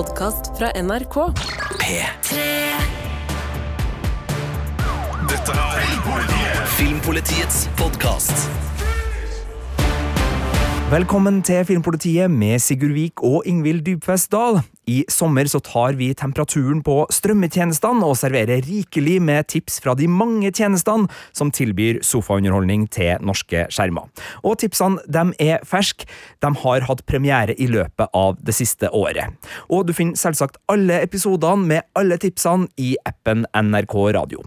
podkast fra NRK. P3 Dette er Filmpolitiet Filmpolitiets podkast. Velkommen til Filmpolitiet med Sigurd Vik og Ingvild Dybfest Dahl. I sommer så tar vi temperaturen på strømmetjenestene og serverer rikelig med tips fra de mange tjenestene som tilbyr sofaunderholdning til norske skjermer. Og tipsene de er ferske. De har hatt premiere i løpet av det siste året. Og du finner selvsagt alle episodene med alle tipsene i appen NRK Radio.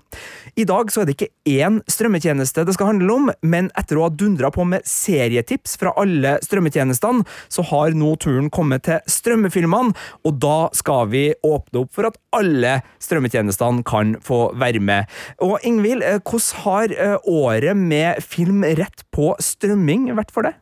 I dag så er det ikke én strømmetjeneste det skal handle om, men etter å ha dundra på med serietips fra alle strømmetjenestene, så har nå turen kommet til strømmefilmene, og da skal vi åpne opp for at alle strømmetjenestene kan få være med. Og Ingvild, eh, hvordan har eh, året med film rett på strømming vært for deg?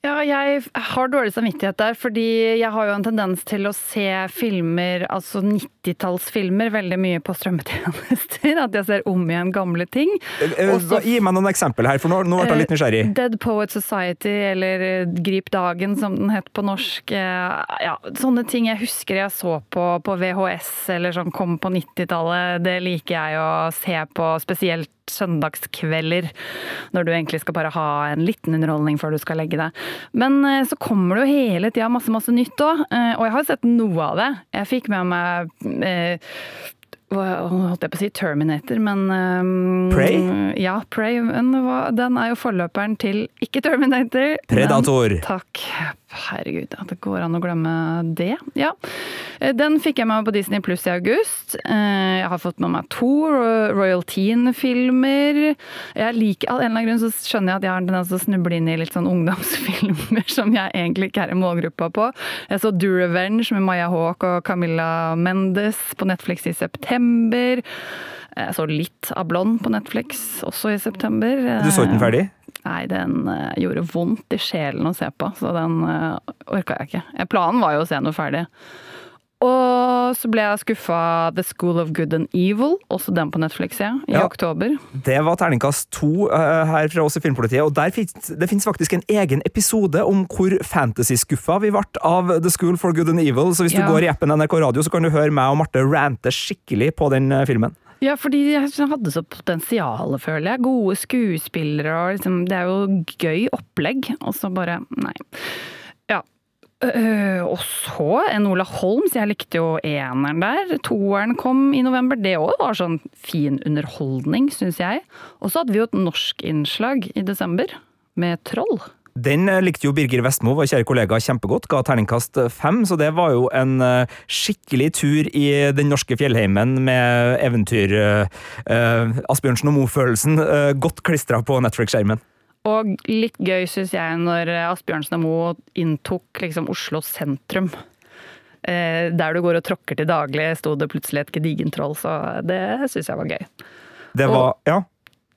Ja, jeg har dårlig samvittighet der, fordi jeg har jo en tendens til å se filmer, altså 90-tallsfilmer, veldig mye på strømmetjenester. At jeg ser om igjen gamle ting. Eh, Også- Gi meg noen eksempler her, for nå, nå ble jeg litt nysgjerrig. Eh, Dead Poet Society, eller eh, Grip dagen, som den het på norsk. Eh, Ja, sånne ting jeg husker jeg så på på VHS, eller som kom på 90-tallet. Det liker jeg å se på, spesielt søndagskvelder, når du egentlig skal bare ha en liten underholdning før du skal legge deg. Men eh, så kommer det jo hele tida masse, masse nytt òg, og jeg har sett noe av det. Jeg fikk med meg eh, hva holdt jeg på å si Terminator, men um, Prey? Ja, Prey. Den er jo forløperen til ikke Terminator. Predator. Men, takk. Herregud, at det går an å glemme det. Ja. Eh, Den fikk jeg med meg på Disney Pluss i august. Eh, Jeg har fått med meg to Royal Teen-filmer. Jeg liker, Av en eller annen grunn så skjønner jeg at jeg har en tendens til å snuble inn i litt sånn ungdomsfilmer som jeg egentlig ikke er i målgruppa på. Jeg så Do Revenge med Maya Hawk og Camilla Mendes på Netflix i september. Jeg så litt av Blond på Netflix også i september. Du så ikke den ferdig? Nei, den uh, gjorde vondt i sjelen å se på, så den uh, orka jeg ikke. Eh, Planen var jo å se noe ferdig. Og så ble jeg skuffa The School of Good and Evil, også den på Netflix, ja, i Ja. oktober. Det var terningkast to uh, her fra oss i Filmpolitiet, og der finnes, det finnes faktisk en egen episode om hvor fantasy-skuffa vi ble av The School for Good and Evil, så hvis Ja. du går i appen NRK Radio, så kan du høre meg og Marte rante skikkelig på den eh, filmen. Ja, fordi jeg hadde så potensial, føler jeg. Gode skuespillere og liksom Det er jo gøy opplegg, og så bare Nei. Ja. Uh, og så en Ola Holms. Jeg likte jo eneren der. Toeren kom i november. Det òg var sånn fin underholdning, syns jeg. Og så hadde vi jo et norskinnslag i desember, med Troll. Den eh, likte jo Birger Vestmo, vår kjære kollega, kjempegodt, ga terningkast fem, så det var jo en eh, skikkelig tur i den norske fjellheimen med eventyr eh, eh, Asbjørnsen og Moe-følelsen eh, godt klistra på Netflix-skjermen. Og litt gøy, syns jeg, når Asbjørnsen og Moe inntok liksom Oslo sentrum. Eh, der du går og tråkker til daglig, sto det plutselig et gedigent troll, så det syns jeg var gøy. Det var Ja.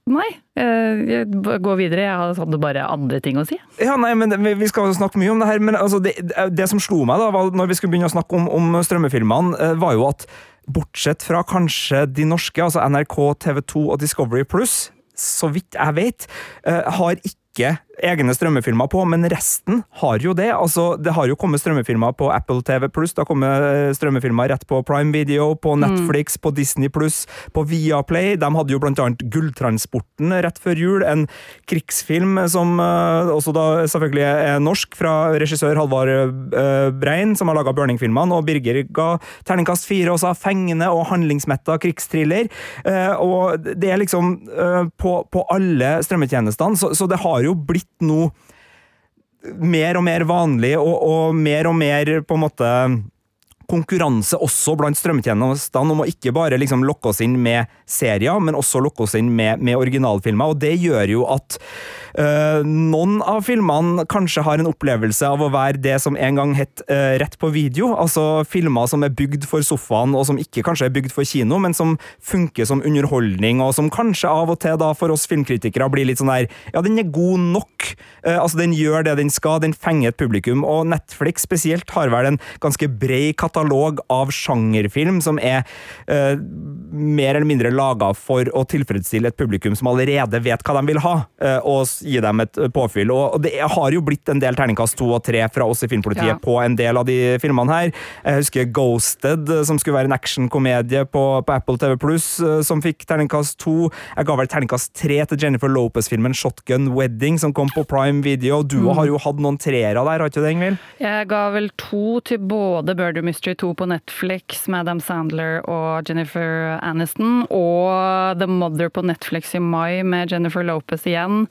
Nei, eh, jeg går videre. Jeg hadde bare andre ting å si. Ja, nei, men vi- skal snakke mye om det her, men altså, det, det som slo meg da, når vi skulle begynne å snakke om, om strømmefilmene, eh, var jo at bortsett fra kanskje de norske, altså NRK, TV2 og Discovery Pluss, så vidt jeg vet, eh, har ikke egne strømmefilmer på, men resten har jo det. Altså, det har jo kommet strømmefilmer på Apple TV Pluss, det har kommet eh, strømmefilmer rett på Prime Video, på Netflix, på Disney Pluss, på Viaplay. De hadde jo blant annet Gulltransporten rett før jul, en krigsfilm som eh, også da selvfølgelig er norsk, fra regissør Halvard eh, Brein, som har laga Burning-filmene, og Birger ga terningkast fire og sa fengende og handlingsmetta krigsthriller. Og det er liksom på, på alle strømmetjenestene, så, så det har jo blitt nå mer og mer vanlig, og, og mer og mer på en måte konkurranse også blant strømmetjenestene om å ikke bare liksom lokke oss inn med serier, men også lokke oss inn med, med originalfilmer. Og det gjør jo at øh, noen av filmene kanskje har en opplevelse av å være det som en gang het øh, rett på video. Altså filmer som er bygd for sofaen, og som ikke kanskje er bygd for kino, men som funker som underholdning, og som kanskje av og til da for oss filmkritikere blir litt sånn der Ja, den er god nok. Uh, altså, den gjør det den skal, den fenger et publikum. Og Netflix spesielt har vel en ganske bred katalog katalog av sjangerfilm som er uh, mer eller mindre laga for å tilfredsstille et publikum som allerede vet hva de vil ha, uh, og gi dem et påfyll. Og, det har jo blitt en del terningkast to og tre fra oss i Filmpolitiet Ja. på en del av de filmene her. Jeg husker Ghosted, eh, som skulle være en actionkomedie på, på Apple TV Pluss, som fikk terningkast to. Jeg ga vel terningkast tre til Jennifer Lopez-filmen Shotgun Wedding, som kom på Prime Video. Du har jo hatt noen treere der, har ikke du det, Ingvild? Jeg ga vel to til både Burder Mystery 2 på Netflix med Adam Sandler og Jennifer Aniston, og The Mother på Netflix i mai med Jennifer Lopez igjen.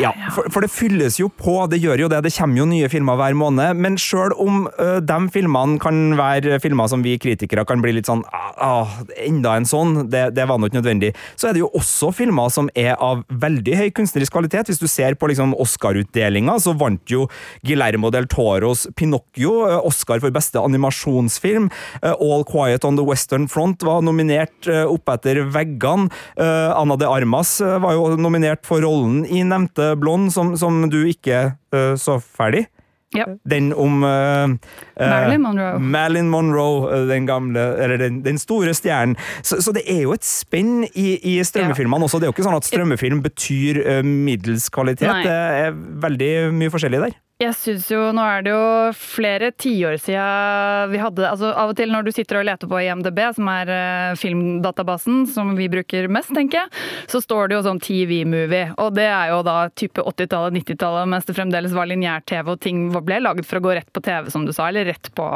Ja, for, for det fylles jo på, det gjør jo det. Det kommer jo nye filmer hver måned. Men sjøl om uh, de filmene kan være filmer som vi kritikere kan bli litt sånn ah, ah, Enda en sånn, det, det var nå ikke nødvendig. Så er det jo også filmer som er av veldig høy kunstnerisk kvalitet. Hvis du ser på liksom Oscar-utdelinga, så vant jo Guillermo del Toros Pinocchio Oscar for beste animasjonsfilm. All Quiet on the Western Front var nominert uh, opp etter veggene. Ana de Armas var jo nominert for rollen i nevnte Blond, som, som du ikke uh, så ferdig. Ja. Den om uh, Marilyn Monroe. Marilyn Monroe, den gamle Eller den, den store stjernen. Så, så det er jo et spenn i, i strømmefilmene også. Det er jo ikke sånn at strømmefilm betyr uh, middels kvalitet. Nei. Det er veldig mye forskjellig der. Jeg synes jo, Nå er det jo flere tiår siden vi hadde altså Av og til når du sitter og leter på IMDb, som er eh, filmdatabasen som vi bruker mest, tenker jeg, så står det jo sånn TV-movie. Og det er jo da type 80-tallet, 90-tallet, mens det fremdeles var lineær-TV, og ting ble laget for å gå rett på TV, som du sa, eller rett på,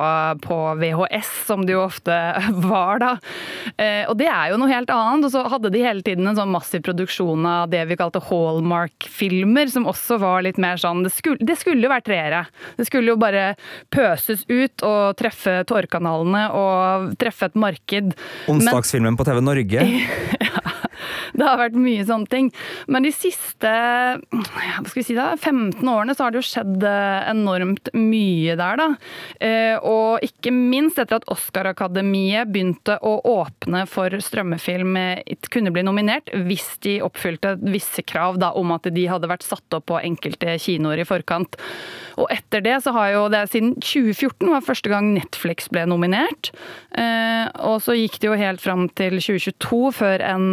på VHS, som det jo ofte var da. Eh, og det er jo noe helt annet. Og så hadde de hele tiden en sånn massiv produksjon av det vi kalte Hallmark-filmer, som også var litt mer sånn Det skulle, det skulle jo vært treere. Det skulle jo bare pøses ut og treffe tårekanalene og treffe et marked. Men- Onsdagsfilmen på TV Norge. det har vært mye sånne ting. Men de siste hva skal vi si da, 15 årene så har det jo skjedd eh, enormt mye der, da. Eh, Og ikke minst etter at Oscar-akademiet begynte å åpne for strømmefilm eh, kunne bli nominert hvis de oppfylte visse krav da, om at de hadde vært satt opp på enkelte kinoer i forkant. Og etter det så har jo det siden 2014 var første gang Netflix ble nominert. Og så gikk det jo helt fram til 2022 før en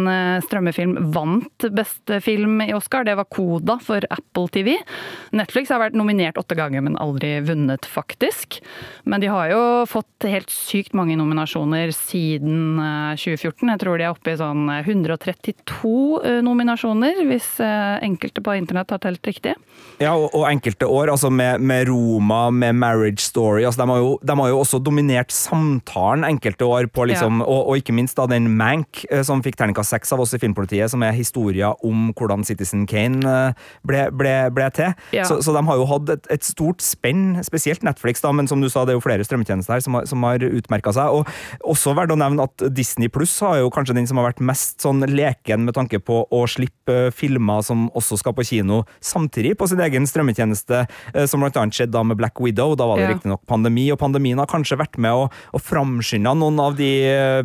strømmefilm vant beste film i Oscar. Det var Koda for Apple TV. Netflix har vært nominert åtte ganger, men aldri vunnet, faktisk. Men de har jo fått helt sykt mange nominasjoner siden eh, 2014. Jeg tror de er oppe i sånn 132 eh, nominasjoner, hvis eh, enkelte på internett har telt riktig. Ja, og, og enkelte år, altså med, med Roma, med Marriage Story altså de, har jo, de har jo også dominert samtalen enkelte år, på liksom, og, og ikke minst da den Mank, eh, som fikk terningkast seks av oss i Filmpolitiet, som er historia om hvordan Citizen Kane eh, ble, ble, ble til. Ja. Så, så de har jo hatt et, et stort spenn, spesielt Netflix, da, men som du sa, det er jo flere strømmetjenester her som har, som har utmerka seg. Og også verdt å nevne at Disney Pluss har jo kanskje den som har vært mest sånn leken med tanke på å slippe eh, filmer som også skal på kino samtidig på sin egen strømmetjeneste, eh, som blant annet skjedde da med Black Widow. Da var det Ja. riktignok pandemi, og pandemien har kanskje vært med å, å framskynde noen av de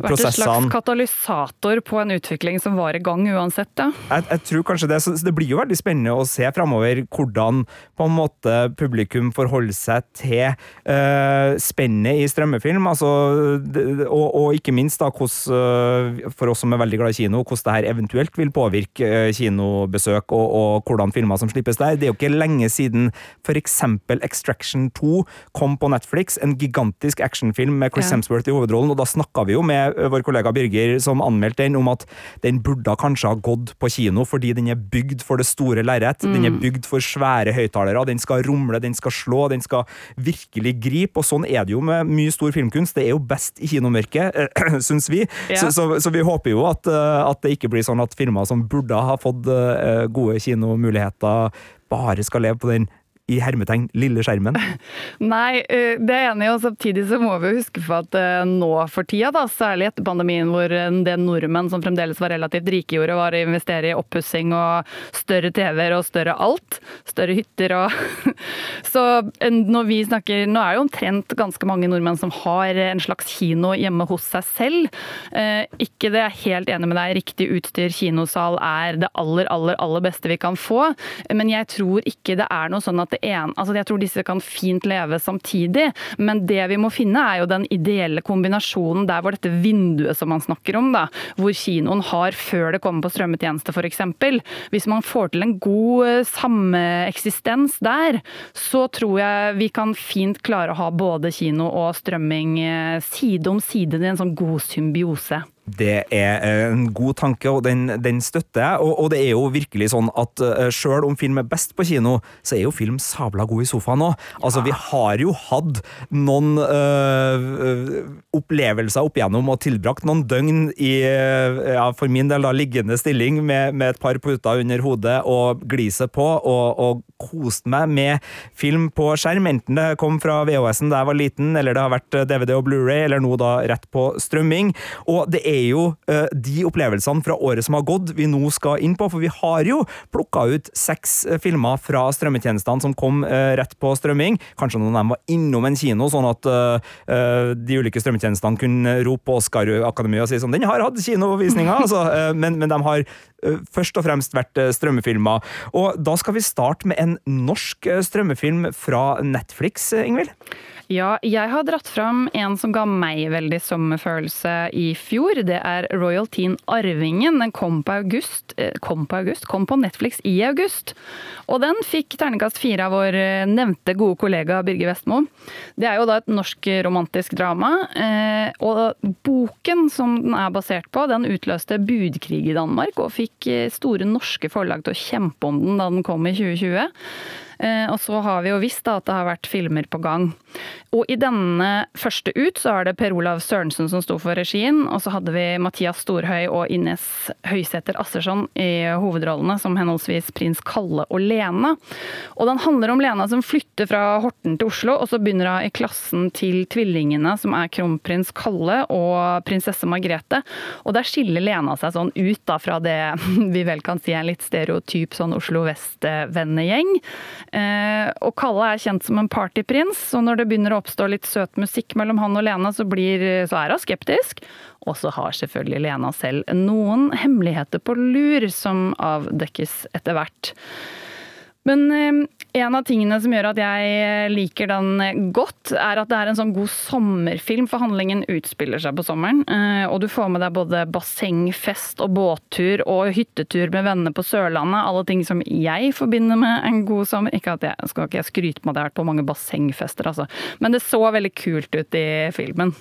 prosessene. Vært et slags katalysator på en utvikling som var i gang uansett, da. Jeg, jeg tror kanskje det, så så det blir jo veldig spennende å se framover hvordan på en måte publikum forholder seg til uh, spennet i strømmefilm. Altså, og, og ikke minst da, hvordan, eh, for oss som er veldig glad i kino, hvordan det her eventuelt vil påvirke eh, kinobesøk og, og hvordan filmer som slippes der. Det er jo ikke lenge siden f.eks. Extraction 2 kom på Netflix, en gigantisk actionfilm med Chris Ja. Hemsworth i hovedrollen, og da snakka vi jo med vår kollega Birger som anmeldte den, om at den burde kanskje ha gått på kino, fordi den er bygd for det store lerret. Den er bygd for svære høyttalere, den skal rumle, den skal slå, den skal virkelig gripe, og sånn er det jo med mye stor filmkunst. Det er jo best i kinomørket, syns vi. Ja. Så, så, så vi håper jo at, at det ikke blir sånn at filmer som burde ha fått gode kinomuligheter, bare skal leve på den i hermetegn lille skjermen. Nei, eh, det er enig og samtidig så må vi jo huske på at eh, nå for tida, da, særlig etter pandemien, hvor del nordmenn som fremdeles var relativt rike gjorde, var å investere i oppussing og større TV-er og større alt, større hytter og Så når vi snakker Nå er det jo omtrent ganske mange nordmenn som har en slags kino hjemme hos seg selv. Eh, Ikke det, jeg er helt enig med deg, riktig utstyr, kinosal er det aller, aller, aller beste vi kan få, men jeg tror ikke det er noe sånn at det en, altså jeg tror disse kan fint leve samtidig, men det vi må finne er jo den ideelle kombinasjonen der hvor dette vinduet som man snakker om, da, hvor kinoen har før det kommer på strømmetjeneste f.eks. Hvis man får til en god eh, sameksistens der, så tror jeg vi kan fint klare å ha både kino og strømming eh, side om side i en sånn god symbiose. Det er en god tanke, og den, den støtter jeg. Og, og, det er jo virkelig sånn at uh, sjøl om film er best på kino, så er jo film sabla god i sofaen òg. Altså, vi har jo hatt noen uh, opplevelser opp igjennom og tilbrakt noen døgn i, ja, for min del, da, liggende stilling med, med et par puter under hodet og gliset på, og, og kost meg med film på skjerm, enten det kom fra VHS-en da jeg var liten, eller det har vært DVD og Blu-ray, eller nå da rett på strømming. Og det er jo uh, de opplevelsene fra året som har gått, vi nå skal inn på. For vi har jo plukka ut seks uh, filmer fra strømmetjenestene som kom uh, rett på strømming. Kanskje noen av dem var innom en kino, sånn at de ulike strømmetjenestene kunne rope på Oscar-akademiet og si sånn Den har hatt kinovisninger, altså, men, men de har først og fremst vært strømmefilmer. Og da skal vi starte med en norsk strømmefilm fra Netflix, Ingvild? Ja, jeg har dratt fram en som ga meg veldig sommerfølelse i fjor. Det er Royal Teen Arvingen. Den kom på august. Eh, kom på august? Kom på Netflix i august. Og den fikk terningkast fire av vår eh, nevnte gode kollega Birger Vestmo. Det er jo da et norsk romantisk drama. Eh, og boken som den er basert på, den utløste budkrig i Danmark og fikk store norske forlag til å kjempe om den da den kom i 2020. Og så har vi jo visst at det har vært filmer på gang. Og i denne første ut så er det Per Olav Sørensen som sto for regien, og så hadde vi Mathias Storhøy og Ines Høysæter Assersson i hovedrollene som henholdsvis prins Kalle og Lena. Og den handler om Lena som flytter fra Horten til Oslo, og så begynner hun i klassen til tvillingene som er kronprins Kalle og prinsesse Margrethe. Og der skiller Lena seg sånn ut da fra det vi vel kan si er en litt stereotyp sånn Oslo vest-vennegjeng. Eh, og Kalle er kjent som en partyprins, og når det begynner å oppstå litt søt musikk mellom han og Lena, så, blir, så er hun skeptisk. Og så har selvfølgelig Lena selv noen hemmeligheter på lur som avdekkes etter hvert. Men eh, en av tingene som gjør at jeg liker den godt, er at det er en sånn god sommerfilm, for handlingen utspiller seg på sommeren. Eh, og du får med deg både bassengfest og båttur og hyttetur med venner på Sørlandet. Alle ting som jeg forbinder med en god sommer. Ikke at jeg skal ikke skryte med at jeg har vært på mange bassengfester, altså. Men det så veldig kult ut i filmen.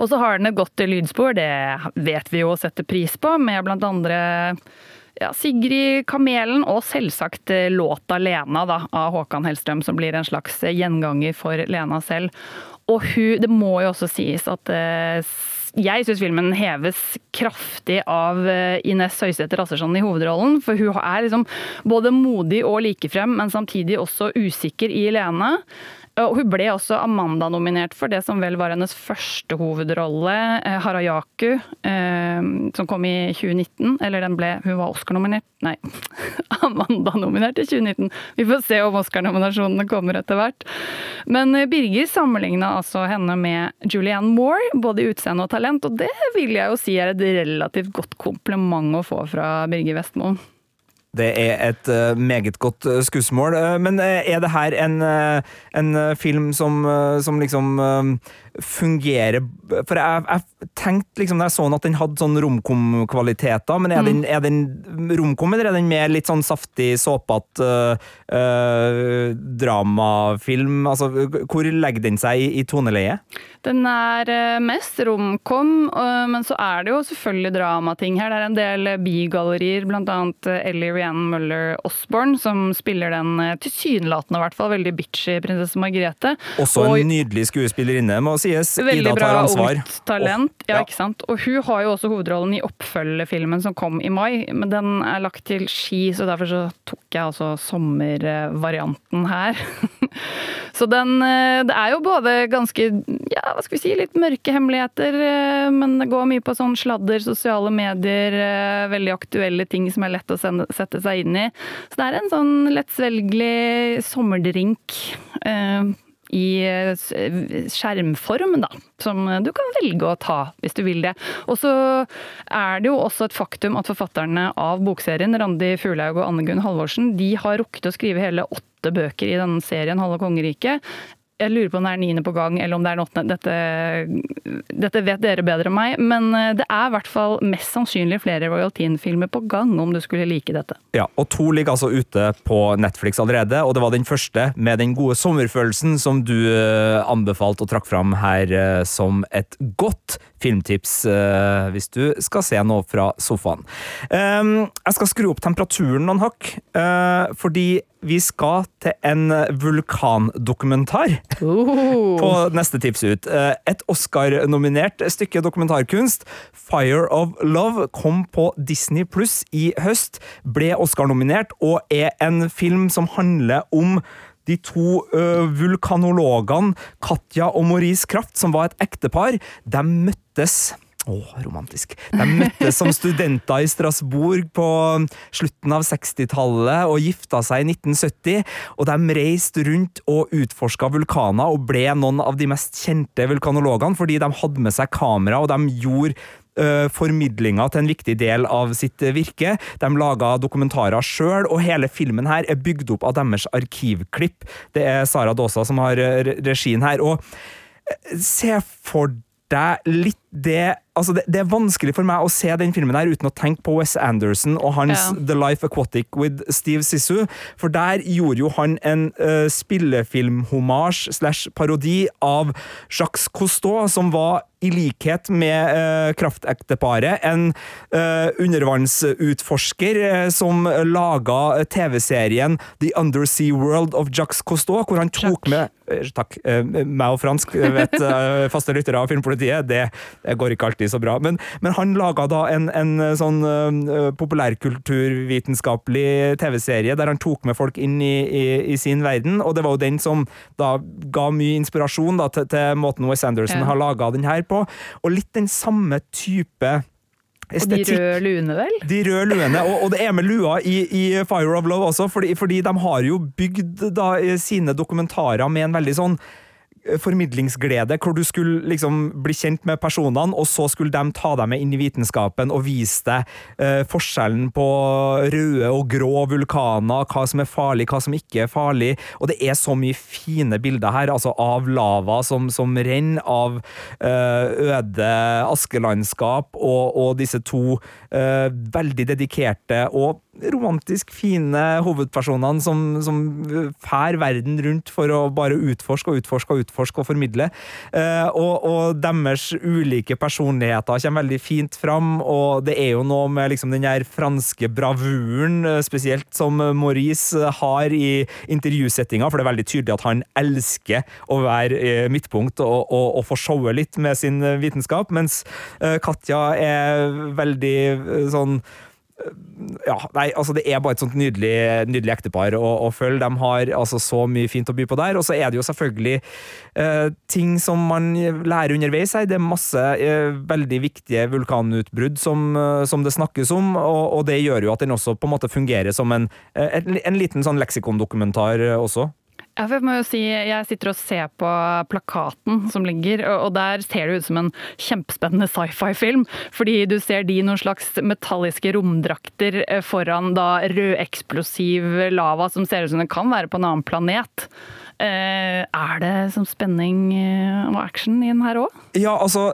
Og så har den et godt lydspor, det vet vi jo å sette pris på, med blant andre ja, Sigrid Kamelen og selvsagt eh, låta 'Lena' da, av Håkan Hellstrøm, som blir en slags eh, gjenganger for Lena selv. Og hun, det må jo også sies at eh, jeg syns filmen heves kraftig av Ines Høisæter Assersson i hovedrollen. For hun er liksom både modig og likefrem, men samtidig også usikker i Lena. Og hun ble også Amanda-nominert for det som vel var hennes første hovedrolle, eh, Harajaku, eh, som kom i 2019. Eller den ble Hun var Oscar-nominert Nei, Amanda-nominert i 2019. Vi får se om Oscar-nominasjonene kommer etter hvert. Men eh, Birger sammenligna altså henne med Julianne Moore, både i utseende og talent, og det vil jeg jo si er et relativt godt kompliment å få fra Birger Vestmo. Det er et uh, meget godt uh, skussmål. Uh, men er det her en, en film som, som liksom fungerer For jeg, jeg tenkte liksom da jeg så den at den hadde sånn romkom-kvaliteter, men er, mm. den, er den romkom, eller er den mer litt sånn saftig, såpete dramafilm? Altså, hvor legger den seg i, i toneleiet? Den er mest romkom, men så er det jo selvfølgelig dramating her. Det er en del bigallerier, annet Ellie Rianne Møller Osborne, som spiller den tilsynelatende i hvert fall veldig bitchy prinsesse Margrethe. Også en og, nydelig skuespillerinne, må sies. Veldig Ida bra ungt talent. Oh, ja. ja, ikke sant. Og hun har jo også hovedrollen i oppfølgefilmen som kom i mai, men den er lagt til Ski, så derfor så tok jeg altså sommervarianten her. så den eh, Det er jo både ganske, ja, hva skal vi si, litt mørke hemmeligheter, eh, men det går mye på sånn sladder, sosiale medier, veldig aktuelle ting som er lett å sette seg inn i. Så det er en sånn lettsvelgelig sommerdrink eh, i skjermform, da. Som du kan velge å ta hvis du vil det. Og så er det jo også et faktum at forfatterne av bokserien, Randi Fuglaug og Anne Gunn Halvorsen, de har rukket å skrive hele åtte bøker i denne serien Halve kongeriket jeg lurer på om det er niende på gang, eller om det er den åttende. Dette, dette, vet dere bedre enn meg. Men eh, det er i hvert fall mest sannsynlig flere Royal Teen-filmer på gang, om du skulle like dette. Ja, og to ligger altså ute på Netflix allerede, og det var den første med den gode sommerfølelsen som du eh, anbefalte og trakk fram her eh, som et godt filmtips hvis du skal se noe fra sofaen. Ehm, jeg skal skru opp temperaturen noen hakk, fordi vi skal til en vulkandokumentar. På neste tips ut. Eh, et Oscar-nominert stykke dokumentarkunst, 'Fire of Love', kom på Disney pluss i høst, ble Oscar-nominert og er en film som handler om de to uh, vulkanologene Katja og Maurice Kraft, som var et ektepar, de møttes å, romantisk. De møttes som studenter i Strasbourg på slutten av 60-tallet og gifta seg i 1970. Og de reiste rundt og utforska vulkaner og ble noen av de mest kjente vulkanologene fordi de hadde med seg kamera og de gjorde uh, formidlinga til en viktig del av sitt virke. De laga dokumentarer sjøl, og hele filmen her er bygd opp av deres arkivklipp. Det er Sara Dåsa som har regien her. og Se for deg litt det altså det, det, er vanskelig for meg å se den filmen her uten å tenke på Wes Anderson og hans ja. The Life Aquatic with Steve Sissu. For der gjorde jo han en uh, spillefilmhomasj slash parodi av Jacques Cousteau, som var i likhet med uh, kraftekteparet, en uh, undervannsutforsker uh, som laga TV-serien The Undersea World of Jacques Cousteau, hvor han tok Jacques. med Takk. meg og fransk vet faste lyttere av Filmpolitiet. Det, det går ikke alltid så bra. Men, men han laga da en, en sånn populærkulturvitenskapelig TV-serie der han tok med folk inn i, i, i, sin verden, og det var jo den som da ga mye inspirasjon da, til, til måten Wes Anderson ja. har laga den her på på. Og litt den samme type Estetikk. Og de røde luene, vel? De røde luene, og, og, det er med lua i, i, Fire of Love også, fordi, fordi de har jo bygd da, sine dokumentarer med en veldig sånn formidlingsglede, hvor du skulle liksom bli kjent med personene, og så skulle de ta deg med inn i vitenskapen og vise deg eh, forskjellen på røde og grå vulkaner, hva som er farlig, hva som ikke er farlig. Og det er så mye fine bilder her, altså av lava som, som renner, av eh, øde askelandskap, og, og disse to uh, veldig dedikerte og romantisk fine hovedpersonene som, som fær verden rundt for å bare utforske og utforske og utforske og formidle. Uh, og, og, deres ulike personligheter kommer veldig fint fram, og det er jo noe med liksom den der franske bravuren, eh, spesielt som Maurice har i intervjusettinga, for det er veldig tydelig at han elsker å være midtpunkt og, og, og få showe litt med sin vitenskap, mens Katja er veldig sånn ja, nei, altså Det er bare et sånt nydelig, nydelig ektepar å, å, følge. De har altså så mye fint å by på der. Og så er det jo selvfølgelig eh, ting som man lærer underveis her. Det er masse eh, veldig viktige vulkanutbrudd som, eh, som det snakkes om, og, og, det gjør jo at den også på en måte fungerer som en, eh, en, en liten sånn leksikondokumentar eh, også. Jeg må jo si, jeg sitter og ser på plakaten som ligger, og der ser det ut som en kjempespennende sci-fi-film. Fordi du ser de noen slags metalliske romdrakter eh, foran da rødeksplosiv lava som ser ut som det kan være på en annen planet. Eh, er det som spenning eh, og action i den her òg? Ja, altså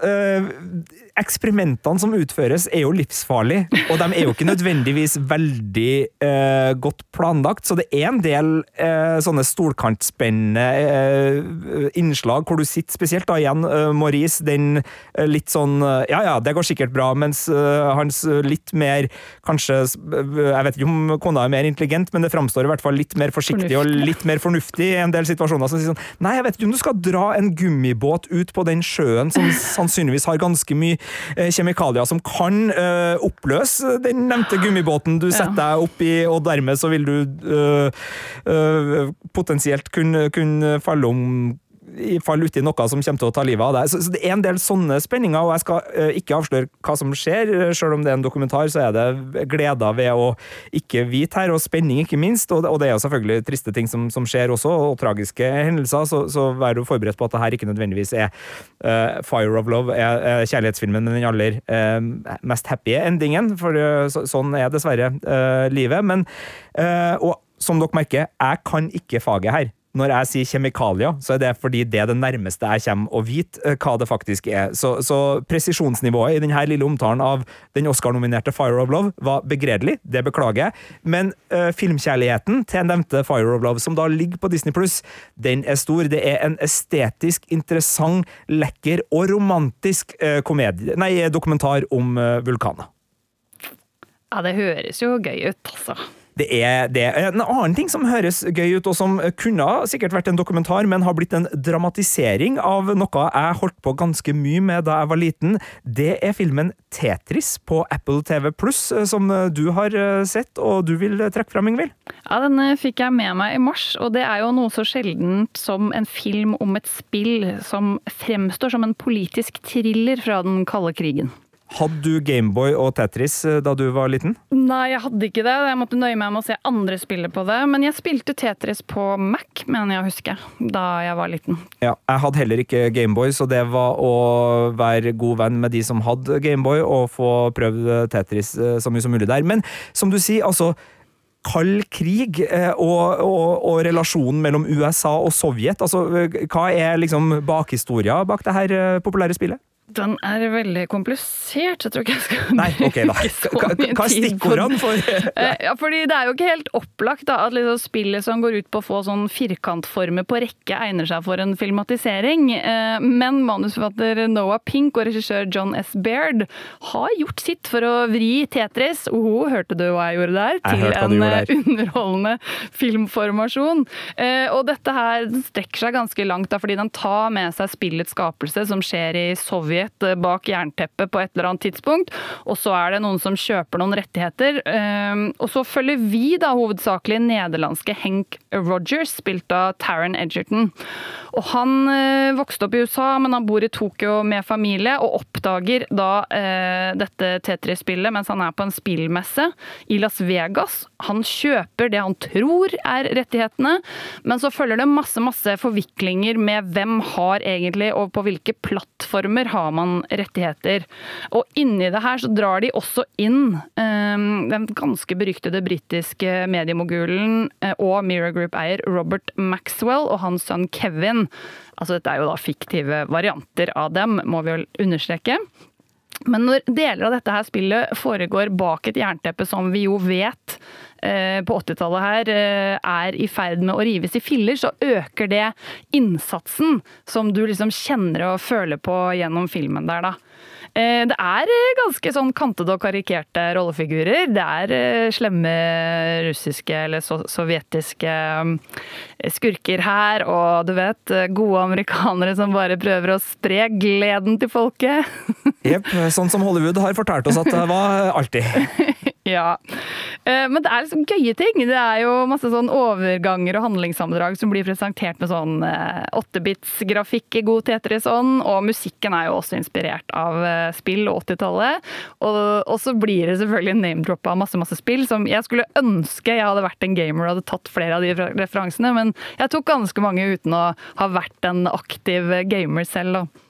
eksperimentene som utføres, er jo livsfarlige. Og de er jo ikke nødvendigvis veldig eh, godt planlagt, så det er en del eh, sånne stolkantspennende eh, innslag hvor du sitter spesielt da igjen, eh, Maurice, den eh, litt sånn eh, Ja ja, det går sikkert bra, mens hans litt mer kanskje Jeg vet ikke om kona er mer intelligent, men det framstår i hvert fall litt mer forsiktig og litt mer fornuftig i en del situasjoner. Som sier sånn Nei, jeg vet ikke om du skal dra en gummibåt ut på den sjøen som sannsynligvis har ganske mye kjemikalier som kan uh, oppløse den nevnte gummibåten du setter deg opp i, og dermed så vil du uh, potensielt kunne, kunne falle om i fall uti noe som kommer til å ta livet av deg. Så, så, det er en del sånne spenninger, og jeg skal uh, ikke avsløre hva som skjer. Selv om det er en dokumentar, så er det gleder ved å ikke vite her, og spenning ikke minst. Og, og det er jo selvfølgelig triste ting som, som skjer også, og tragiske hendelser, så, så vær du forberedt på at det her ikke nødvendigvis er uh, Fire of Love, er, er kjærlighetsfilmen med den aller uh, mest happy endingen, for så, sånn er dessverre livet. Men, og som dere merker, jeg kan ikke faget her. Når jeg sier kjemikalier, så er det fordi det er det nærmeste jeg kommer å vite eh, hva det faktisk er. Så, så presisjonsnivået i denne lille omtalen av den Oscar-nominerte Fire of Love var begredelig, det beklager jeg, men uh, filmkjærligheten til nevnte Fire of Love, som da ligger på Disney Pluss, den er stor. Det er en estetisk, interessant, lekker og romantisk uh, komedie, nei, dokumentar om uh, vulkaner. Ja, det høres jo gøy ut, altså. Det er det. En annen ting som høres gøy ut, og som kunne sikkert vært en dokumentar, men har blitt en dramatisering av noe jeg holdt på ganske mye med da jeg var liten, det er filmen Tetris på Apple TV Pluss, som du har sett, og du vil trekke fram, Ingvild? Ja, den fikk jeg med meg i mars, og det er jo noe så sjeldent som en film om et spill som fremstår som en politisk thriller fra den kalde krigen. Hadde du Gameboy og Tetris eh, da du var liten? Nei, jeg hadde ikke det. Jeg måtte nøye meg med å se andre spille på det. Men jeg spilte Tetris på Mac, mener jeg å huske, da jeg var liten. Ja, Jeg hadde heller ikke Gameboy, så det var å være god venn med de som hadde Gameboy, og få prøvd Tetris eh, så mye som mulig der. Men som du sier, altså kald krig eh, og, og, og, relasjonen mellom USA og Sovjet. Altså, hva er liksom bakhistoria bak det her populære spillet? Den er veldig komplisert. Jeg tror ikke jeg skal Nei, ok da. Hva er stikkordene for eh, Ja, fordi Det er jo ikke helt opplagt da, at liksom spillet som går ut på å få sånn firkantformer på rekke, egner seg for en filmatisering. Eh, men manusforfatter Noah Pink og regissør John S. Baird har gjort sitt for å vri Tetris Oho, hørte du hva jeg gjorde der? Jeg til en der. underholdende filmformasjon. Og dette her strekker seg ganske langt, da, fordi den tar med seg spillets skapelse, som skjer i Sovjet Sovjet eh, bak jernteppet på et eller annet tidspunkt. Og så er det noen som kjøper noen rettigheter. Ehm, og så følger vi da hovedsakelig nederlandske Henk Rogers, spilt av Taron Edgerton. Og han eh, vokste opp i USA, men han bor i Tokyo med familie, og oppdager da eh, dette Tetris-spillet mens han er på en spillmesse i Las Vegas. Han kjøper det han tror er rettighetene, men så følger det masse, masse forviklinger med hvem har egentlig, og på hvilke plattformer har man rettigheter. Og inni det her så drar de også inn eh, den ganske beryktede britiske mediemogulen og Mirror Group-eier Robert Maxwell og hans sønn Kevin Altså dette er jo da fiktive varianter av dem, må vi jo understreke. Men når deler av dette her spillet foregår bak et jernteppe som vi jo vet eh, på 80-tallet her eh, er i ferd med å rives i filler, så øker det innsatsen som du liksom kjenner og føler på gjennom filmen der, da. Eh, det er eh, ganske sånn kantede og karikerte rollefigurer. Det er eh, slemme russiske eller sovjetiske skurker her, og du vet, gode amerikanere som bare prøver å spre gleden til folket. Jepp, sånn som Hollywood har fortalt oss at det var alltid. Ja. Eh, men det er liksom gøye ting. Det er jo masse sånn overganger og handlingssammendrag som blir presentert med sånn eh, åttebits-grafikk i god Tetris-ånd. Og musikken er jo også inspirert av eh, spill og 80-tallet. Og, så blir det selvfølgelig name-droppa masse masse spill som jeg skulle ønske jeg hadde vært en gamer og hadde tatt flere av de referansene, men jeg tok ganske mange uten å ha vært en aktiv gamer selv. da.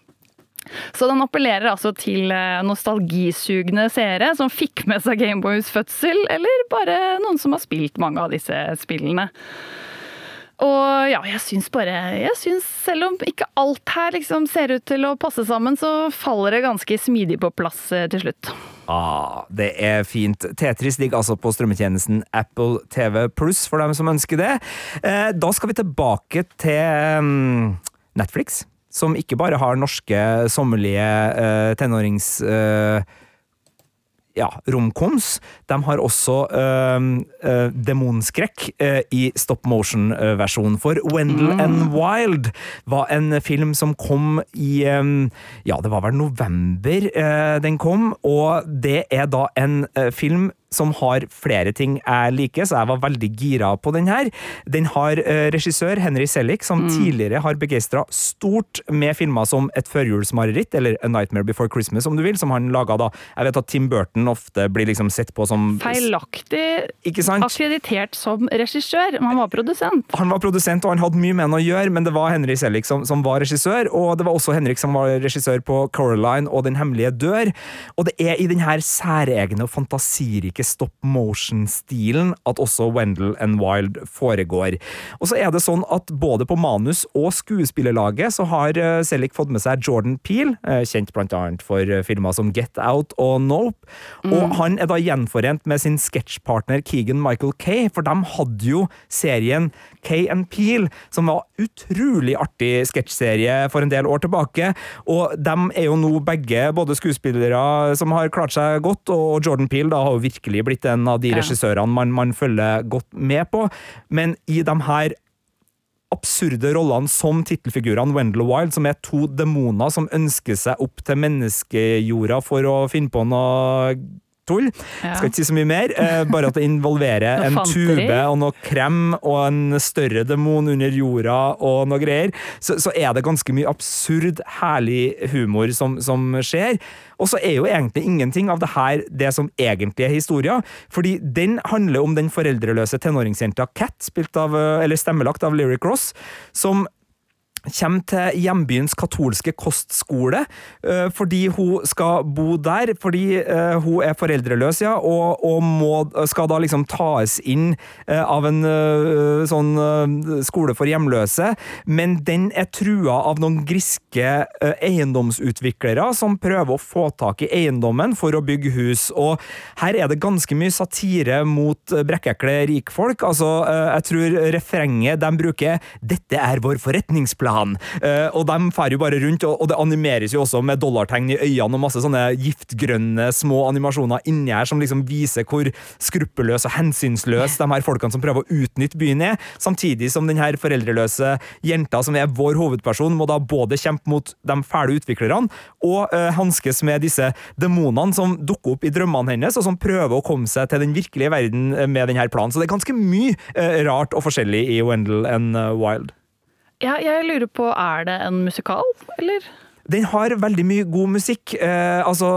Så den appellerer altså til eh, nostalgisugne seere som fikk med seg Gameboys fødsel, eller bare noen som har spilt mange av disse spillene. Og ja, jeg syns bare jeg synes Selv om ikke alt her liksom ser ut til å passe sammen, så faller det ganske smidig på plass eh, til slutt. Ah, det er fint. Tetris ligger altså på strømmetjenesten Apple TV Pluss for dem som ønsker det. Eh, da skal vi tilbake til um, Netflix som ikke bare har norske sommerlige uh, tenårings... Uh, ja, romkoms. De har også uh, uh, demonskrekk uh, i stop motion-versjonen. For Wendell mm. and Wild var en film som kom i Ja, det var vel november den kom, og det er da en film som har flere ting jeg liker, så jeg var veldig gira på den her. Den har eh, regissør Henry Selick, som tidligere har begeistra stort med filmer som Et førjulsmareritt, eller A Nightmare Before Christmas, om du vil, som han laga da. Jeg vet at Tim Burton ofte blir liksom sett på som Feilaktig Ikke sant? akkreditert som regissør, men han var produsent. Han var produsent, og han hadde mye med han å gjøre, men det var Henry Selick som, som var regissør, og det var også Henrik som var regissør på Coraline og Den hemmelige dør. Og det er i den her særegne og fantasirike stop motion-stilen at også Wendell and Wild foregår. Og så er det sånn at både på manus og skuespillerlaget så har Selik Selick fått med seg Jordan Peel, eh, kjent blant annet for eh, filmer som Get Out og Nope, og han er da gjenforent med sin sketsjpartner Keegan Michael Kay, for de hadde jo serien Kay and Peel, som var utrolig artig sketsjserie for en del år tilbake, og de er jo nå begge både skuespillere som har klart seg godt, og Jordan Peel da har jo virkelig blitt en av de regissørene man, man følger godt med på, men i de her absurde rollene som tittelfigurene Wendell Wild, som er to demoner som ønsker seg opp til menneskejorda for å finne på noe tull. Ja. Skal ikke si så mye mer, eh, bare at det involverer en tube og noe krem og en større demon under jorda og noe greier, så, så er det ganske mye absurd, herlig humor som, som skjer. Og så er jo egentlig ingenting av det her det som egentlig er historia, fordi den handler om den foreldreløse tenåringsjenta Cat, spilt av, eh, eller stemmelagt av Lyric Ross, som kommer til hjembyens katolske kostskole eh, fordi hun skal bo der, fordi eh, hun er foreldreløs, ja, og, og må, skal da liksom tas inn eh, av en sånn skole for hjemløse, men den er trua av noen griske eiendomsutviklere som prøver å få tak i eiendommen for å bygge hus, og her er det ganske mye satire mot brekkekle rikfolk. Altså, jeg tror refrenget de bruker 'Dette er vår forretningsplan', Eh, og de fer jo bare rundt, og, det animeres jo også med dollartegn i øynene og masse sånne giftgrønne små animasjoner inni her som liksom viser hvor skruppelløse og hensynsløse de her folkene som prøver å utnytte byen er, samtidig som den her foreldreløse jenta som er vår hovedperson, må da både kjempe mot de fæle utviklerne og uh, hanskes med disse demonene som dukker opp i drømmene hennes, og som prøver å komme seg til den virkelige verden eh, med denne planen. Så det er ganske mye eh, rart og forskjellig i Wendell and Wild. Ja, jeg lurer på, er det en musikal, eller? Den har veldig mye god musikk. Eh, altså,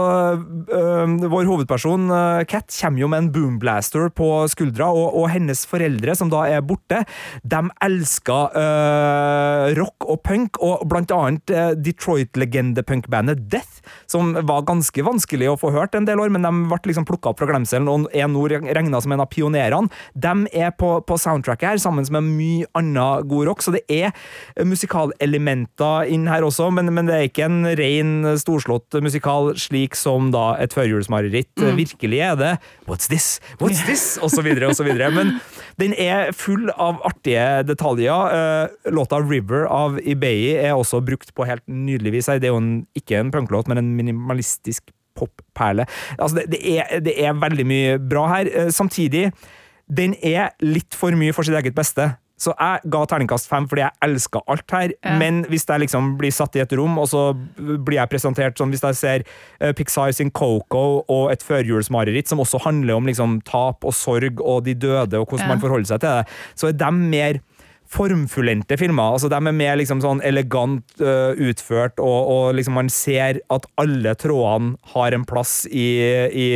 øh, Vår hovedperson, øh, Cat, kommer jo med en boomblaster på skuldra, og, og hennes foreldre, som da er borte, de elsker øh, rock og punk, og blant annet eh, Detroit-legende-punkbandet Death, som var ganske vanskelig å få hørt en del år, men de ble liksom plukka opp fra glemselen og er nå regna som en av pionerene. De er på, på soundtracket her, sammen med mye annen god rock, så det er musikalelementer inn her også, men, men det er ikke en ren, storslått musikal slik som da et førjulsmareritt virkelig er det. What's this? What's this? Og så videre og så videre. Men den er full av artige detaljer. Eh, Låta River av Ibeyi er også brukt på helt nydelig vis. Det er jo en, ikke en punklåt, men en minimalistisk popperle. Altså, det, det, er, det er veldig mye bra her. Eh, Samtidig, den er litt for mye for sitt eget beste. Så jeg ga terningkast fem fordi jeg elska alt her, Ja. men hvis jeg liksom blir satt i et rom, og så blir jeg presentert sånn Hvis jeg ser eh, Pixar sin Coco og et førjulsmareritt som også handler om liksom tap og sorg og de døde og hvordan Ja. man forholder seg til det, så er de mer formfullendte filmer. altså De er mer liksom sånn elegant uh, utført, og, og liksom man ser at alle trådene har en plass i, i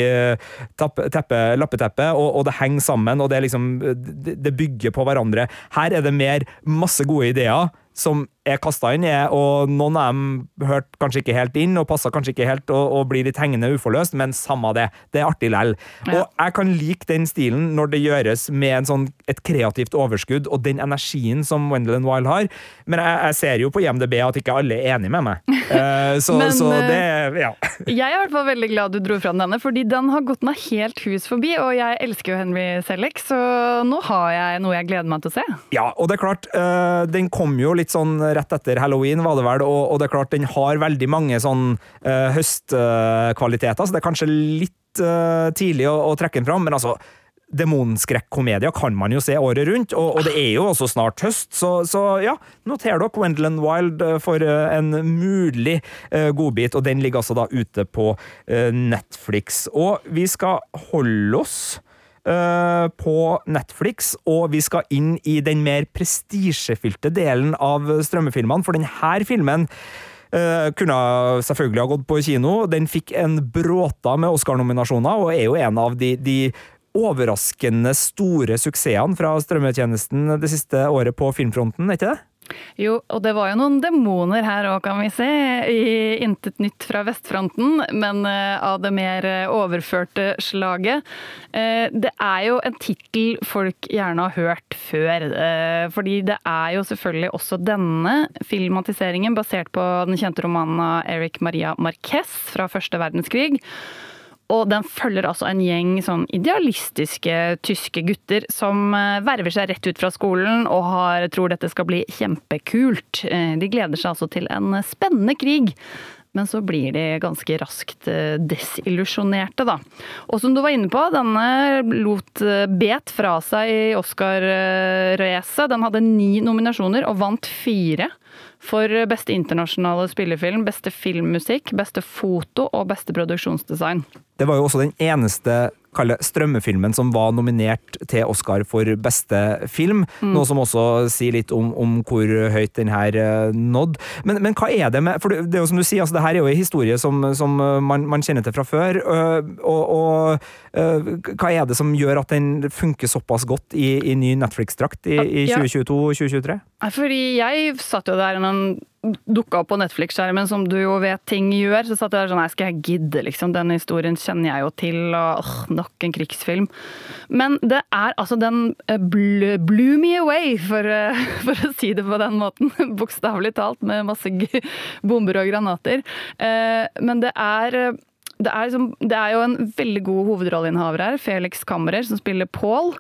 teppe, lappeteppet, og, og det henger sammen, og det, liksom, det, det bygger på hverandre. Her er det mer masse gode ideer som er kasta inn, er, og noen av dem hørte kanskje ikke helt inn, og passa kanskje ikke helt, og, og blir litt hengende uforløst, men samme det. Det er artig lell. Ja. Og jeg kan like den stilen når det gjøres med en sånn, et kreativt overskudd, og den energien som Wendell Wild har, men jeg, jeg ser jo på IMDb at ikke alle er enig med meg. Uh, så, Men, så eh, det Ja. Jeg er i hvert fall veldig glad du dro fram denne, fordi den har gått meg helt hus forbi, og jeg elsker jo Henry Selleck, så nå har jeg noe jeg gleder meg til å se. Ja, og det er klart, uh, den kom jo litt sånn rett etter halloween, var det vel, og, og det er klart, den har veldig mange sånn uh, høstkvaliteter, så det er kanskje litt uh, tidlig å, å trekke den fram, men altså, demonskrekkomedier kan man jo se året rundt, og, og, det er jo også snart høst, så, så ja, noter dere Wendland Wild eh, for en mulig uh, godbit, og den ligger altså da ute på Netflix. Og vi skal holde oss på Netflix, og vi skal inn i den mer prestisjefylte delen av strømmefilmene, for denne filmen Uh, kunne selvfølgelig ha gått på kino. Den fikk en bråta med Oscar-nominasjoner, og er jo en av de, de overraskende store suksessene fra strømmetjenesten det siste året på filmfronten, er ikke det? Jo, og det var jo noen demoner her òg, kan vi se, i Intet nytt fra vestfronten, men uh, av det mer uh, overførte slaget. Uh, det er jo en tittel folk gjerne har hørt før, fordi det er jo selvfølgelig også denne filmatiseringen basert på den kjente romanen av Eric Maria Marquez fra første verdenskrig. Og den følger altså en gjeng sånn idealistiske tyske gutter som eh, verver seg rett ut fra skolen og har, tror dette skal bli kjempekult. Eh, de gleder seg altså til en spennende krig. Men så blir de ganske raskt eh, desillusjonerte, da. Og som du var inne på, denne lot bet fra seg i Oscar-racet. Den hadde ni nominasjoner og vant fire for beste internasjonale spillefilm, beste filmmusikk, beste foto og beste produksjonsdesign. Det var jo også den eneste strømmefilmen som var nominert til Oscar for beste film. Mm. Noe som også sier litt om, om hvor høyt den her nådde. Men, men, hva er det med For det er jo som du sier, altså, det her er jo en historie som, som man, man, kjenner til fra før. Uh, og, og hva er det som gjør at den funker såpass godt i, i ny Netflix-drakt i, i 2022-2023? Fordi jeg satt jo der når den dukka opp på Netflix-skjermen, som du jo vet ting gjør. Så satt jeg der sånn Nei, skal jeg gidde, liksom? Den historien kjenner jeg jo til, og åh, nok en krigsfilm. Men det er altså den uh, blew me away, for, uh, for, å si det på den måten. Bokstavelig talt, med masse bomber og granater. Uh, men det er det er, liksom, det er, jo en veldig god hovedrolleinnehaver her, Felix Kammerer, som spiller Paul.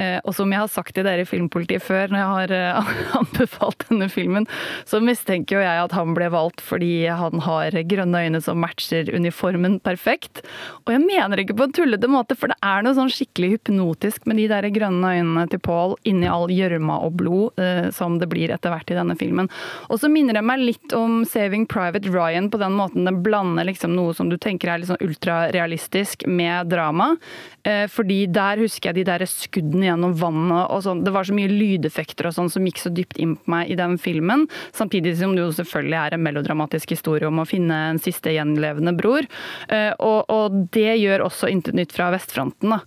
Eh, og som jeg har sagt til dere i Filmpolitiet før, når jeg har eh, anbefalt denne filmen, så mistenker jo jeg at han ble valgt fordi han har grønne øyne som matcher uniformen perfekt. Og jeg mener ikke på en tullete måte, for det er noe sånn skikkelig hypnotisk med de der grønne øynene til Paul inni all gjørma og blod eh, som det blir etter hvert i denne filmen. Og så minner det meg litt om Saving Private Ryan på den måten den blander liksom noe som du tenker er litt sånn ultrarealistisk med drama. Fordi der husker jeg de der skuddene gjennom vannet og sånn. Det var så mye lydeffekter og sånn som gikk så dypt inn på meg i den filmen. Samtidig som det jo selvfølgelig er en melodramatisk historie om å finne en siste gjenlevende bror. Eh, og, og det gjør også Intet nytt fra vestfronten. Da.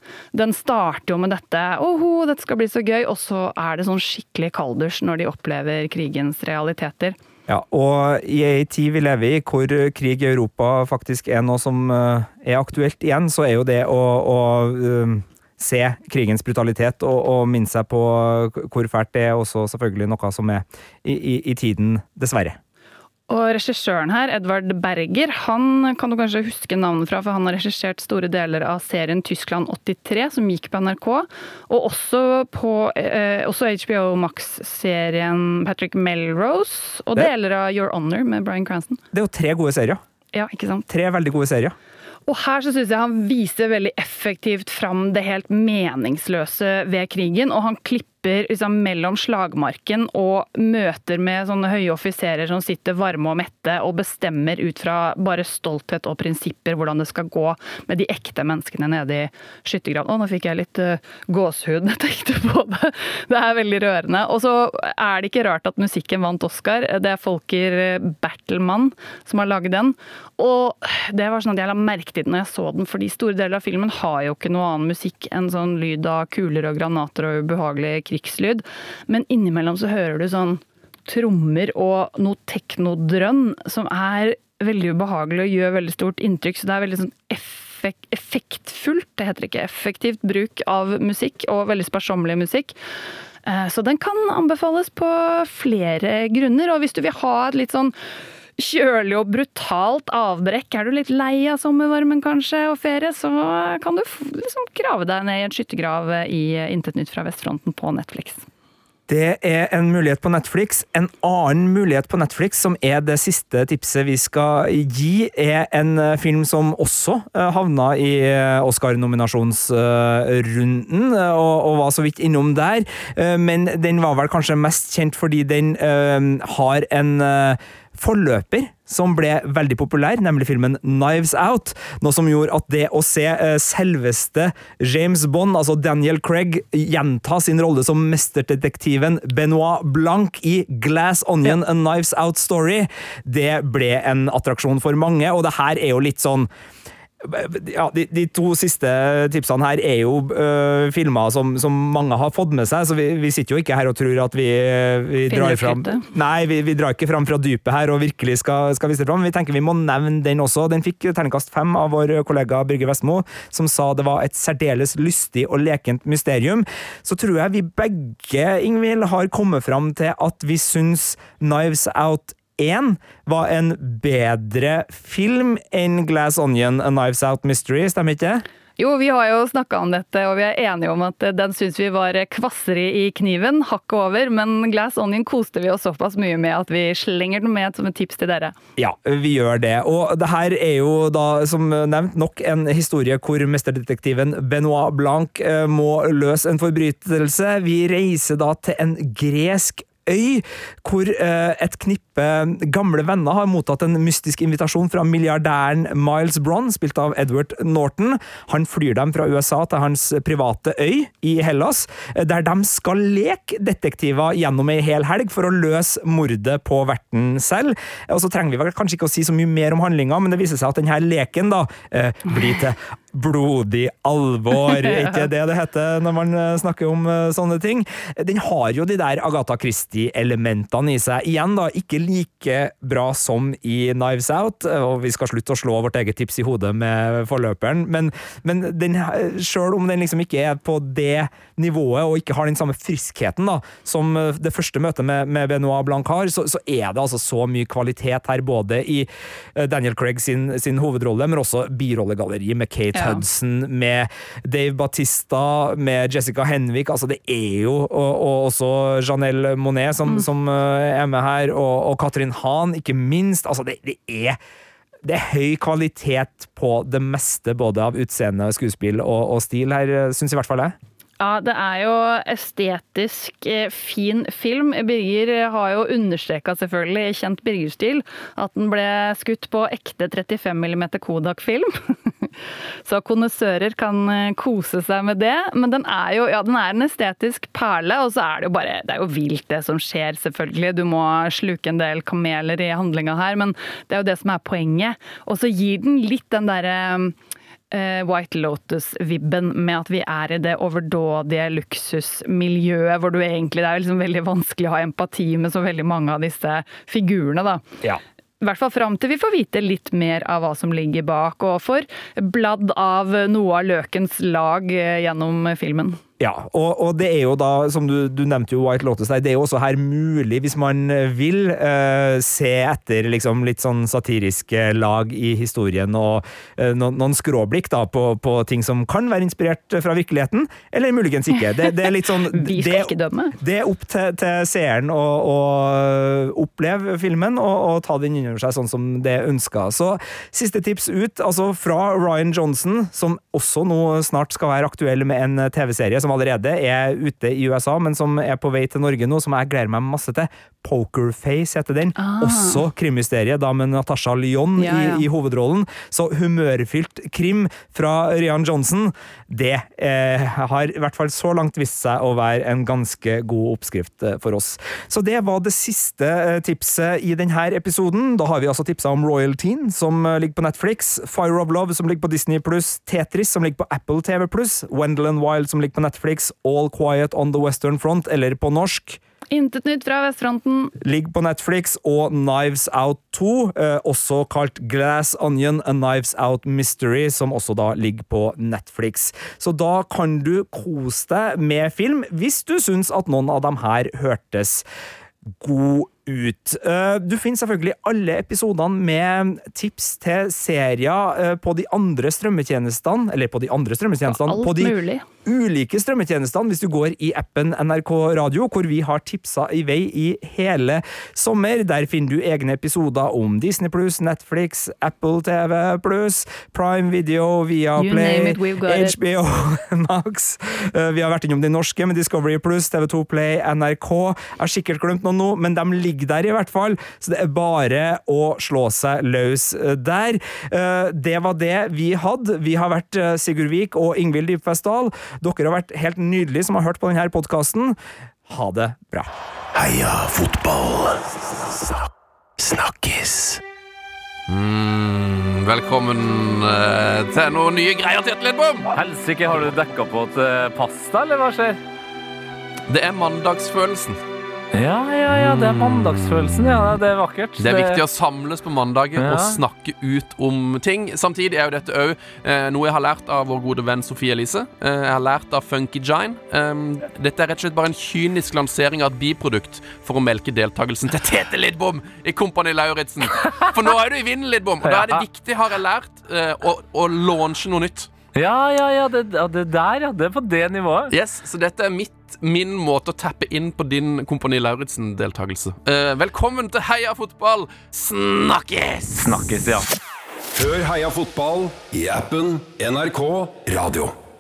Den starter jo med dette åho, dette skal bli så gøy, og så er det sånn skikkelig kalders når de opplever krigens realiteter. Ja, og i ei tid vi lever i hvor krig i Europa faktisk er noe som eh, er aktuelt igjen, så er jo det å, å eh, se krigens brutalitet og, og minne seg på hvor fælt det er, også selvfølgelig noe som er i, i, i tiden, dessverre. Og regissøren her, Edvard Berger, han kan du kanskje huske navnet fra, for han har regissert store deler av serien Tyskland 83, som gikk på NRK. Og også på eh, også HBO Max-serien Patrick Melrose, og det, deler av Your Honor med Bryan Cranston. Det er jo tre gode serier. Ja, ikke sant? Tre veldig gode serier. Og her så syns jeg han viser veldig effektivt fram det helt meningsløse ved krigen, og han klipper hopper liksom mellom slagmarken og møter med sånne høye offiserer som sitter varme og mette og bestemmer ut fra bare stolthet og prinsipper hvordan det skal gå med de ekte menneskene nede i skyttergraven. Å, nå fikk jeg litt uh, gåsehud jeg tenkte på det. Det er veldig rørende. Og så er det ikke rart at musikken vant Oscar. Det er Folker Bertelmann som har laget den. Og det var sånn at jeg la merke til den når jeg så den, fordi store deler av filmen har jo ikke noe annen musikk enn sånn lyd av kuler og granater og ubehagelig krigslyd. Men innimellom så hører du sånn trommer og noe teknodrønn som er veldig ubehagelig og gjør veldig stort inntrykk. Så det er veldig sånn effekt, effektfullt, det heter ikke effektivt, bruk av musikk, og veldig sparsommelig musikk. Eh, så den kan anbefales på flere grunner. Og hvis du vil ha et litt sånn kjølig og brutalt avbrekk. Er du litt lei av sommervarmen kanskje og ferie, så kan du liksom grave deg ned i en skyttergrav i Intet nytt fra vestfronten på Netflix. Det er en mulighet på Netflix. En annen mulighet på Netflix, som er det siste tipset vi skal gi, er en eh, film som også eh, havna i eh, Oscar-nominasjonsrunden, og, og var så vidt innom der. Men den var vel kanskje mest kjent fordi den har en forløper som ble veldig populær, nemlig filmen Knives Out. Noe som gjorde at det å se eh, selveste James Bond, altså Daniel Craig, gjenta sin rolle som mesterdetektiven Benoit Blanc i Glass Onion A Knives Out Story, det ble en attraksjon for mange, og det her er jo litt sånn ja, de, de, to siste tipsene her er jo uh, filmer som, som, mange har fått med seg, så vi, vi, sitter jo ikke her og tror at vi, vi drar fram Nei, vi, vi, drar ikke fram fra dypet her og virkelig skal, skal vise det fram. Vi tenker vi må nevne den også. Den fikk terningkast fem av vår kollega Birger Vestmo, som sa det var et særdeles lystig og lekent mysterium. Så tror jeg vi begge, Ingvild, har kommet fram til at vi syns Knives Out 1 var en bedre film enn Glass Onion A Knives Out Mystery, stemmer ikke det? Jo, vi har jo snakka om dette, og vi er enige om at den syns vi var kvassere i kniven, hakket over, men Glass Onion koste vi oss såpass mye med at vi slenger den med som et tips til dere. Ja, vi gjør det. Og det her er jo da, som nevnt, nok en historie hvor mesterdetektiven Benoit Blanc eh, må løse en forbrytelse. Vi reiser da til en gresk øy, hvor eh, et knippe gamle venner har mottatt en mystisk invitasjon fra milliardæren Miles Bronn, spilt av Edward Norton. Han flyr dem fra USA til hans private øy i Hellas, eh, der de skal leke detektiver gjennom ei hel helg for å løse mordet på verten selv. Og så trenger vi vel kanskje ikke å si så mye mer om handlinga, men det viser seg at denne leken da eh, blir til blodig alvor, ikke det det heter når man eh, snakker om eh, sånne ting. Den har jo de der Agatha Christie-elementene i seg. Igjen, da, ikke like bra som i Knives Out, og vi skal slutte å slå vårt eget tips i hodet med forløperen, men, men den, selv om den liksom ikke er på det nivået, og ikke har den samme friskheten da, som det første møtet med, med Benoit Blanc har, så, så, er det altså så mye kvalitet her, både i eh, Daniel Craig sin, sin hovedrolle, men også birollegalleriet med Kate Hudson, med Dave Batista, med Jessica Henvik. Altså, det er jo og, og også Janelle Monet som, mm. som, eh, er med her, og, og Katrin Hahn, ikke minst. Altså, det, det er det er høy kvalitet på det meste, både av utseende, skuespill og, og stil her, syns i hvert fall jeg. Ja, det er jo estetisk eh, fin film. Birger har jo understreka selvfølgelig, i kjent Birger-stil, at den ble skutt på ekte 35 mm Kodak-film. Så kondisører kan eh, kose seg med det. Men den er jo ja, den er en estetisk perle, og så er det jo bare Det er jo vilt det som skjer, selvfølgelig. Du må sluke en del kameler i handlinga her, men det er jo det som er poenget. Og så gir den litt den derre Eh, White Lotus-vibben med at vi er i det overdådige luksusmiljøet hvor du egentlig Det er liksom veldig vanskelig å ha empati med så veldig mange av disse figurene, da. Ja. I hvert fall fram til vi får vite litt mer av hva som ligger bak, og får bladd av noe av løkens lag eh, gjennom filmen. Ja, og, og, det er jo da, som du, du, nevnte jo White Lotus der, det er jo også her mulig, hvis man vil, uh, se etter liksom litt sånn satiriske lag i historien og uh, noen, noen skråblikk da på, på, ting som kan være inspirert fra virkeligheten, eller muligens ikke. Det, det er litt sånn Vi skal ikke dømme. Det er opp til, til seeren å, å, oppleve filmen og, og ta den inn over seg sånn som det er ønska. Så siste tips ut, altså fra Ryan Johnson, som også nå snart skal være aktuell med en TV-serie som allerede er ute i USA, men som er på vei til Norge nå, som jeg gleder meg masse til. Pokerface heter den. Ah. Også krimmysteriet, da med Natasha Lyon ja, ja. I, I, hovedrollen. Så humørfylt krim fra Rian Johnson, det eh, har i hvert fall så langt vist seg å være en ganske god oppskrift eh, for oss. Så det var det siste eh, tipset i denne episoden. Da har vi altså tipsa om Royal Teen, som eh, ligger på Netflix, Fire of Love, som ligger på Disney pluss, Tetris, som ligger på Apple TV pluss, Wendell Wild, som ligger på Netflix, All Quiet on the Western Front, eller på norsk Intet nytt fra vestfronten. Ligger på Netflix, og Knives Out 2, eh, også kalt Glass Onion A Knives Out Mystery, som også da ligger på Netflix. Så da kan du kose deg med film, hvis du syns at noen av dem her hørtes god ut. Eh, Du finner selvfølgelig alle episodene med tips til serier eh, på de andre strømmetjenestene, eller på de andre strømmetjenestene, Alt på de mulig. Ulike strømmetjenestene hvis du går i appen NRK Radio, hvor vi har tipsa i vei i hele sommer. Der finner du egne episoder om Disney Pluss, Netflix, Apple TV Pluss, Prime Video, Viaplay, it. HBO Max. Eh, Vi har vært innom de norske med Discovery Pluss, TV2 Play, NRK. Jeg har sikkert glemt noen nå, men de ligger der i hvert fall, så det er bare å slå seg løs eh, der. Eh, Det var det vi hadde. Vi har vært Sigurd Vik og Ingvild Dybfestdal. Dere har vært helt nydelige som har hørt på denne podkasten. Ha det bra. Heia fotball. Snakkes. Mm, velkommen eh, til noen nye greier et Lidbom! Helsike, har du dekka på til pasta, eller hva skjer? Det er mandagsfølelsen. Ja, ja, ja, det er mandagsfølelsen, ja. Det er vakkert. Det er viktig å samles på mandager Ja. og snakke ut om ting. Samtidig er jo dette òg eh, noe jeg har lært av vår gode venn Sofie Elise. Eh, jeg har lært av Funky Gine. Um, dette er rett og slett bare en kynisk lansering av et biprodukt for å melke deltakelsen til Tete Lidbom i Kompani Lauritzen. For nå er du i vinden, Lidbom, og da er det viktig, har jeg lært, eh, å, å launche noe nytt. Ja, ja, ja, det, det der, ja. Det er på det nivået. Yes, Så dette er mitt, min måte å tappe inn på din Kompani Lauritzen-deltakelse. Eh, velkommen til Heia fotball! Snakkes! Snakkes, ja. Hør Heia fotball i appen NRK Radio.